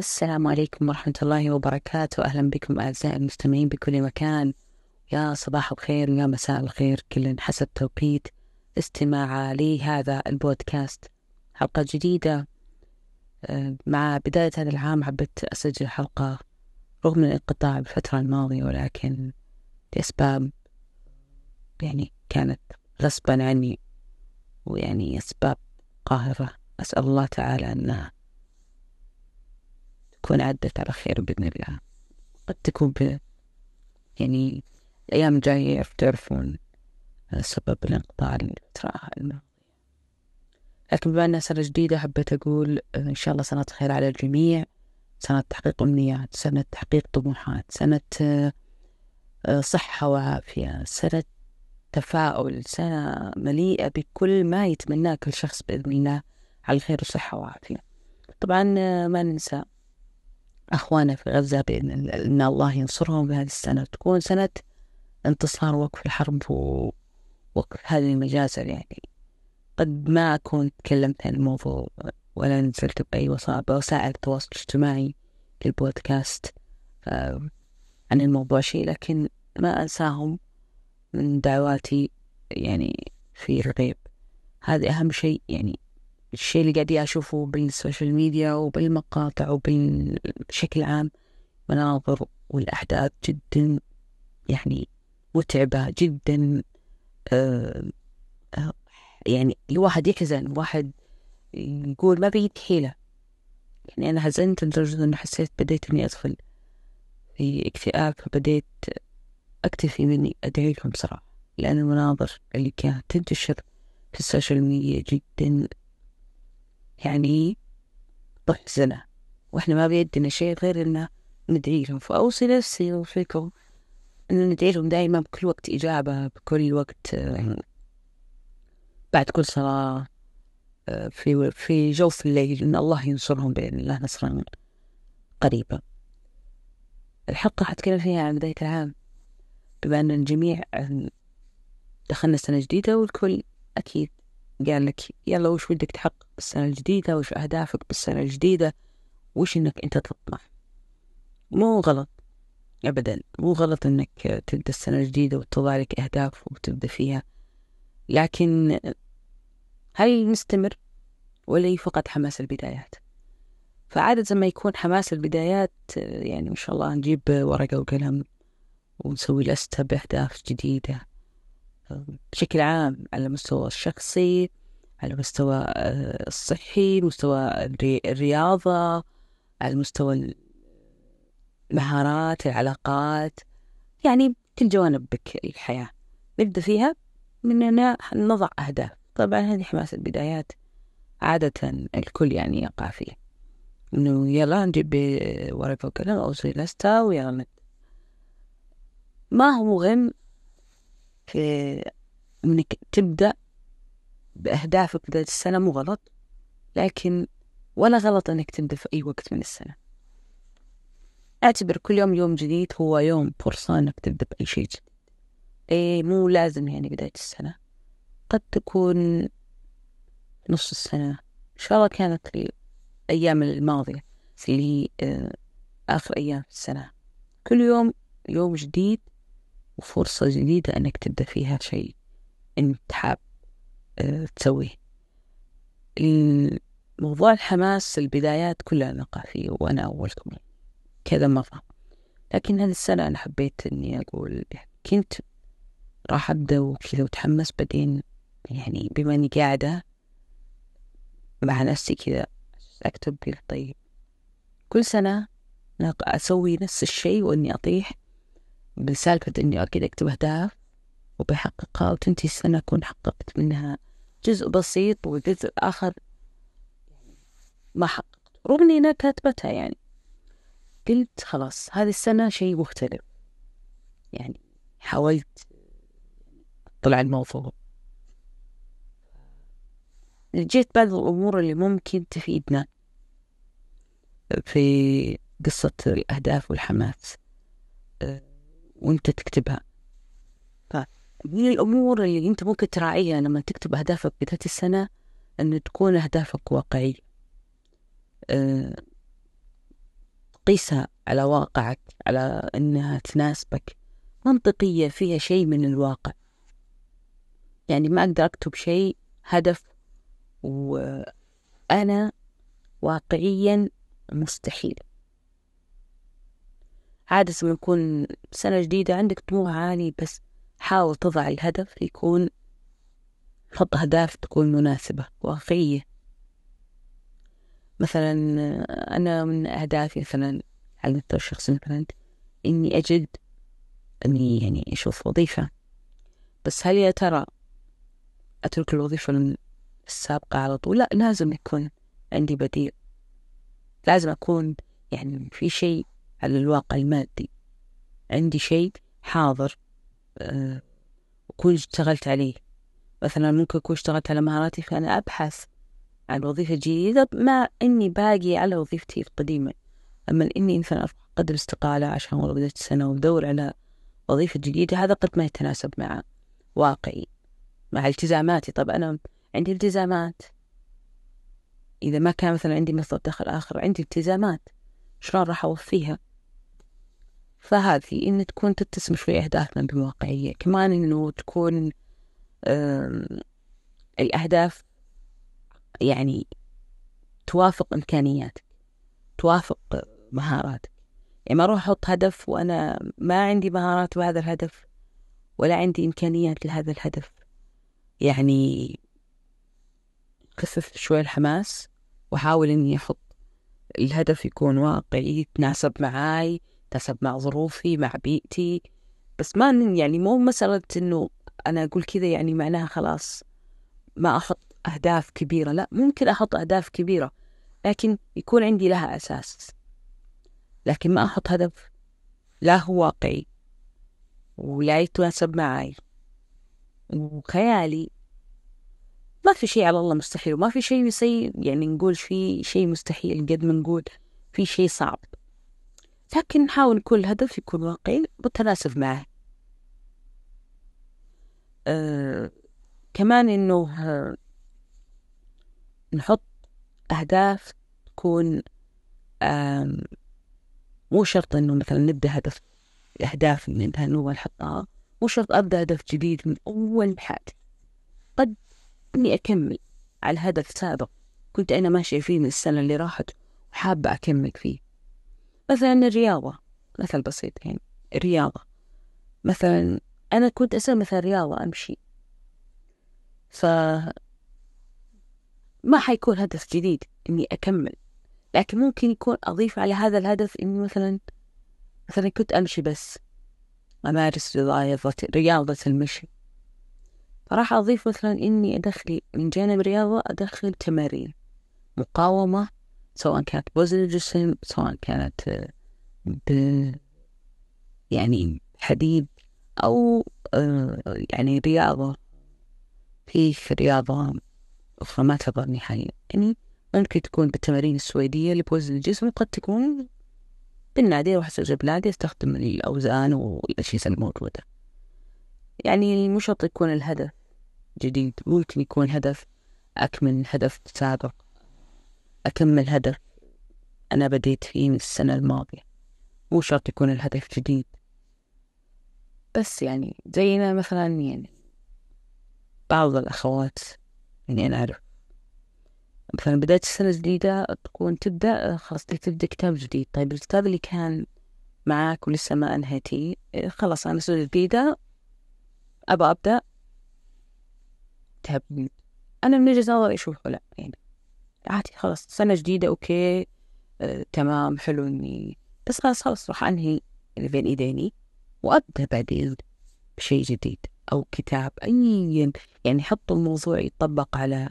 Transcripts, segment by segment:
السلام عليكم ورحمة الله وبركاته. أهلا بكم أعزائي المستمعين بكل مكان. يا صباح الخير ويا مساء الخير. كل حسب توقيت استماع لهذا البودكاست. حلقة جديدة. آه، مع بداية هذا العام حبيت أسجل حلقة رغم الانقطاع بالفترة الماضية ولكن لأسباب يعني كانت غصبا عني ويعني أسباب قاهرة. أسأل الله تعالى أنها تكون عدت على خير بإذن الله قد تكون يعني الأيام الجاية تعرفون سبب الانقطاع الفترة الماضية. لكن بما أنها سنة جديدة حبيت أقول إن شاء الله سنة خير على الجميع. سنة تحقيق أمنيات سنة تحقيق طموحات سنة صحة وعافية سنة تفاؤل سنة مليئة بكل ما يتمناه كل شخص بإذن الله على الخير والصحة والعافية طبعا ما ننسى أخوانا في غزة بإذن إن الله ينصرهم بهذه السنة تكون سنة انتصار وقف الحرب ووقف هذه المجازر يعني قد ما أكون تكلمت عن الموضوع ولا نزلت بأي وسائل التواصل الاجتماعي للبودكاست عن الموضوع شيء لكن ما أنساهم من دعواتي يعني في الغيب. هذا أهم شيء يعني الشيء اللي قاعد أشوفه بالسوشيال ميديا وبالمقاطع وبشكل عام مناظر والأحداث جدا يعني متعبة جدا آه آه يعني الواحد يحزن الواحد يقول ما بيد حيلة. يعني أنا حزنت لدرجة أنه حسيت بديت إني أدخل في اكتئاب فبديت أكتفي مني أدعي لهم صراحة لأن المناظر اللي كانت تنتشر في ال social media جدا يعني محزنة وإحنا ما بيدنا شيء غير إنه ندعي لهم فأوصي نفسي وفيكم إن ندعي لهم دائما بكل وقت إجابة بكل وقت بعد كل صلاة في في جوف الليل. إن الله ينصرهم بإذن الله نصرا قريبا. الحلقة حتكلم فيها عن بداية العام. بما أن الجميع دخلنا سنة جديدة والكل أكيد قال لك يلا وش ودك تحقق بالسنة الجديدة وش أهدافك بالسنة الجديدة وش إنك أنت تطمح مو غلط أبدا. مو غلط إنك تبدأ السنة الجديدة وتضع لك أهداف وتبدأ فيها. لكن هل نستمر ولا فقط حماس البدايات؟ فعادة ما يكون حماس البدايات يعني ما شاء الله نجيب ورقة وقلم ونسوي لستة بأهداف جديدة. بشكل عام على المستوى الشخصي على المستوى الصحي المستوى الرياضة على مستوى المهارات العلاقات يعني كل جوانب الحياة. نبدأ فيها من أننا نضع أهداف. طبعا هذه حماس البدايات عادة الكل يعني يقع فيه إنه يلا نجيب ورقة وقلم أو لستة ويلا ما هو مهم في إنك تبدأ بأهدافك بداية السنة مو غلط لكن ولا غلط إنك تبدأ في أي وقت من السنة. أعتبر كل يوم يوم جديد هو يوم فرصة إنك تبدأ بأي شيء جديد. إيه مو لازم يعني بداية السنة. قد تكون نص السنة. إن شاء الله كانت الأيام الماضية اللي آه آخر أيام السنة. كل يوم يوم جديد وفرصة جديدة إنك تبدأ فيها شيء أنت حاب أه تسويه. موضوع الحماس البدايات كلها نقع فيه وأنا أولكم كذا مرة. لكن هذه السنة أنا حبيت إني أقول كنت راح أبدأ وكذا وتحمس بعدين يعني بما إني قاعدة مع نفسي كذا أكتب طيب كل سنة أسوي نفس الشيء وإني أطيح بسالفة إني أكيد أكتب أهداف وبحققها وتنتهي السنة أكون حققت منها جزء بسيط وجزء آخر. ما حققت رغم إني أنا كاتبتها يعني. قلت خلاص هذه السنة شيء مختلف. يعني حاولت طلع الموضوع. جيت بعض الأمور اللي ممكن تفيدنا في قصة الأهداف والحماس. وانت تكتبها. فمن الأمور اللي أنت ممكن تراعيها لما تكتب أهدافك بداية السنة أن تكون أهدافك واقعية. أه قيسها على واقعك على أنها تناسبك. منطقية فيها شيء من الواقع. يعني ما أقدر أكتب شيء هدف وأنا واقعيا مستحيل عادة لما يكون سنة جديدة عندك طموح عالي بس حاول تضع الهدف يكون حط أهداف تكون مناسبة واقعية مثلا أنا من أهدافي مثلا على المستوى الشخصي مثلا إني أجد إني يعني أشوف وظيفة. بس هل يا ترى أترك الوظيفة السابقة على طول؟ لا لازم يكون عندي بديل. لازم أكون يعني في شيء على الواقع المادي. عندي شيء حاضر أه وكون اشتغلت عليه. مثلا ممكن أكون اشتغلت على مهاراتي فأنا أبحث عن وظيفة جديدة ما إني باقي على وظيفتي القديمة. أما إني مثلا أقدم استقالة عشان والله بدأت السنة وأدور على وظيفة جديدة هذا قد ما يتناسب مع واقعي مع التزاماتي. طب أنا عندي التزامات. إذا ما كان مثلا عندي مصدر دخل آخر عندي التزامات. شلون راح أوفيها؟ فهذه إن تكون تتسم شوي أهدافنا بواقعية كمان إنه تكون الأهداف يعني توافق إمكانياتك توافق مهاراتك. يعني ما أروح أحط هدف وأنا ما عندي مهارات بهذا الهدف ولا عندي إمكانيات لهذا الهدف. يعني خفف شوي الحماس وأحاول إني أحط الهدف يكون واقعي يتناسب معاي يتناسب مع ظروفي مع بيئتي. بس ما يعني مو مسألة إنه أنا أقول كذا يعني معناها خلاص ما أحط أهداف كبيرة لا ممكن أحط أهداف كبيرة لكن يكون عندي لها أساس. لكن ما أحط هدف لا هو واقعي ولا يتناسب معي وخيالي ما في شيء على الله مستحيل وما في شيء يسي يعني نقول في شيء مستحيل قد ما نقول في شيء صعب. لكن نحاول كل هدف يكون واقعي متناسب معه. آه كمان إنه آه نحط أهداف تكون آه مو شرط إنه مثلا نبدأ هدف أهداف من هنو نحطها. مو شرط أبدأ هدف جديد من أول حاجة قد إني أكمل على هدف سابق. كنت أنا ماشية فيه من السنة اللي راحت وحابة أكمل فيه. مثلا الرياضة مثل بسيط يعني الرياضة مثلا أنا كنت أسوي مثلا رياضة أمشي. ف ما حيكون هدف جديد إني أكمل لكن ممكن يكون أضيف على هذا الهدف إني مثلا مثلا كنت أمشي بس أمارس رياضة رياضة المشي. فراح أضيف مثلا إني أدخل من جانب الرياضة أدخل تمارين مقاومة سواء كانت بوزن الجسم سواء كانت ب يعني حديد أو آه، يعني رياضة. في رياضة أخرى ما تضرني حاليا يعني ممكن تكون بالتمارين السويدية اللي بوزن الجسم وقد تكون بالنادي أروح أسجل بنادي أستخدم الأوزان والأجهزة الموجودة يعني مو شرط يكون الهدف جديد ممكن يكون هدف أكمل هدف سابق. أكمل هدف أنا بديت فيه من السنة الماضية. مو شرط يكون الهدف جديد. بس يعني زينا مثلا يعني بعض الأخوات يعني أنا أعرف. مثلا بداية السنة الجديدة تكون تبدأ خلاص تبدأ كتاب جديد. طيب الكتاب اللي كان معاك ولسه ما أنهيتيه خلاص أنا سنة جديدة أبى أبدأ. كتاب أنا من وجهة نظري أشوفه لأ يعني؟ عادي خلاص سنة جديدة أوكي آه، تمام حلو إني بس خلاص خلاص راح أنهي اللي بين إيديني وأبدأ بعدين بشيء جديد أو كتاب أيا يعني حط الموضوع يطبق على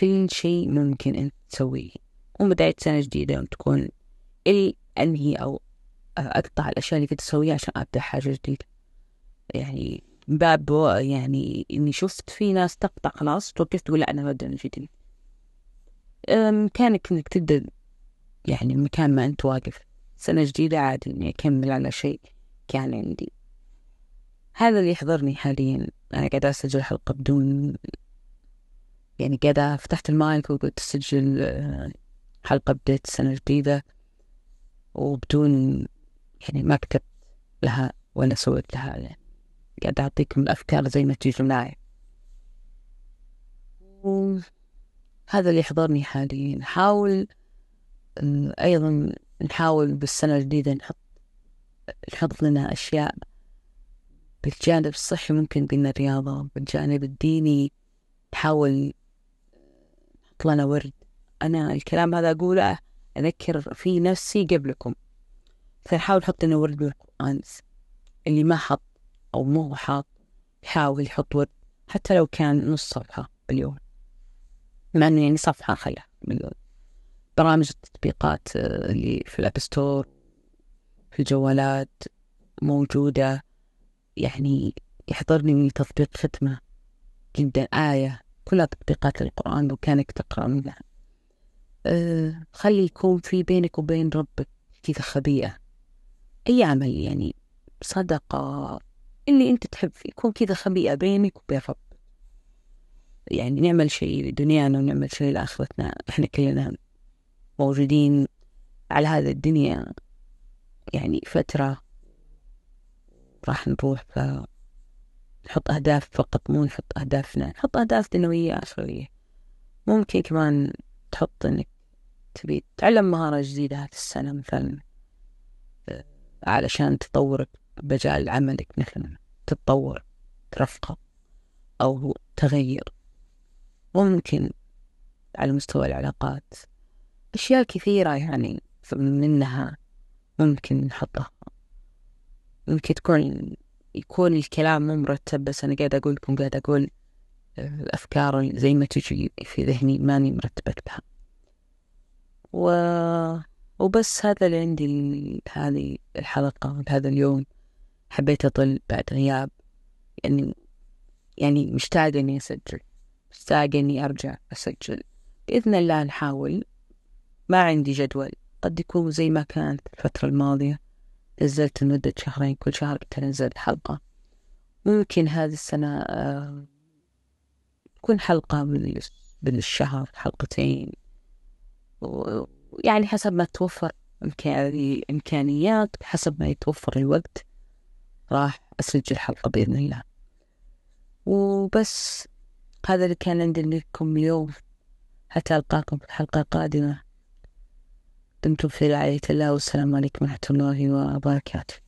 كل شيء ممكن أنت تسويه. وبداية سنة جديدة تكون إلي أنهي أو أقطع الأشياء اللي كنت أسويها عشان أبدأ حاجة جديدة. يعني باب يعني إني شفت في ناس تقطع خلاص توقف تقول لا أنا ببدأ من جديد. إمكانك إنك تبدأ يعني مكان ما أنت واقف. سنة جديدة عادي إني أكمل على شيء كان عندي. هذا اللي يحضرني حاليا. أنا قاعدة أسجل حلقة بدون يعني قاعدة فتحت المايك وقلت أسجل آه، حلقة بديت السنة الجديدة وبدون يعني ما كتبت لها ولا سويت لها يعني قاعد أعطيكم الأفكار زي ما تيجي معي وهذا اللي يحضرني حاليا. نحاول آه، أيضا نحاول بالسنة الجديدة نحط نحط لنا أشياء بالجانب الصحي ممكن قلنا الرياضة. بالجانب الديني نحاول نحط لنا ورد. أنا الكلام هذا أقوله أذكر في نفسي قبلكم. فنحاول نحط لنا ورد بالقرآن. اللي ما حط أو مو حاط يحاول يحط ورد حتى لو كان نص صفحة باليوم. مع يعني صفحة خير برامج التطبيقات آه، اللي في الأب ستور في الجوالات موجودة. يعني يحضرني من تطبيق ختمة جدا آية كلها تطبيقات القرآن لو كانك تقرأ منها. أه خلي يكون في بينك وبين ربك كذا خبيئة. أي عمل يعني صدقة اللي أنت تحب يكون كذا خبيئة بينك وبين ربك. يعني نعمل شيء لدنيانا ونعمل شيء لآخرتنا. إحنا كلنا موجودين على هذه الدنيا. يعني فترة راح نروح ف نحط أهداف فقط مو نحط أهدافنا نحط أهداف دنيوية آخرية. ممكن كمان تحط إنك تبي تتعلم مهارة جديدة هذه السنة مثلا آه، علشان تطورك بمجال عملك مثلا تتطور ترفقه أو تغير. ممكن على مستوى العلاقات. أشياء كثيرة يعني منها ممكن نحطها. ممكن تكون يكون الكلام مو مرتب بس أنا قاعد أقول لكم قاعد أقول آه، الأفكار زي ما تجي في ذهني ماني مرتبة لها. و... وبس هذا اللي عندي هذه الحلقة هذا اليوم. حبيت أطل بعد غياب. يعني يعني مشتاقة إني أسجل. مشتاقة إني أرجع أسجل. بإذن الله نحاول. ما عندي جدول. قد يكون زي ما كانت الفترة الماضية. نزلت لمدة شهرين. كل شهر بتنزل حلقة. ممكن هذه السنة آه، تكون حلقة بالشهر حلقتين. يعني حسب ما توفر إمكانيات حسب ما يتوفر الوقت راح أسجل حلقة بإذن الله. وبس. هذا اللي كان عندي لكم اليوم حتى ألقاكم في الحلقة القادمة. دمتم في رعاية الله والسلام عليكم ورحمة الله وبركاته.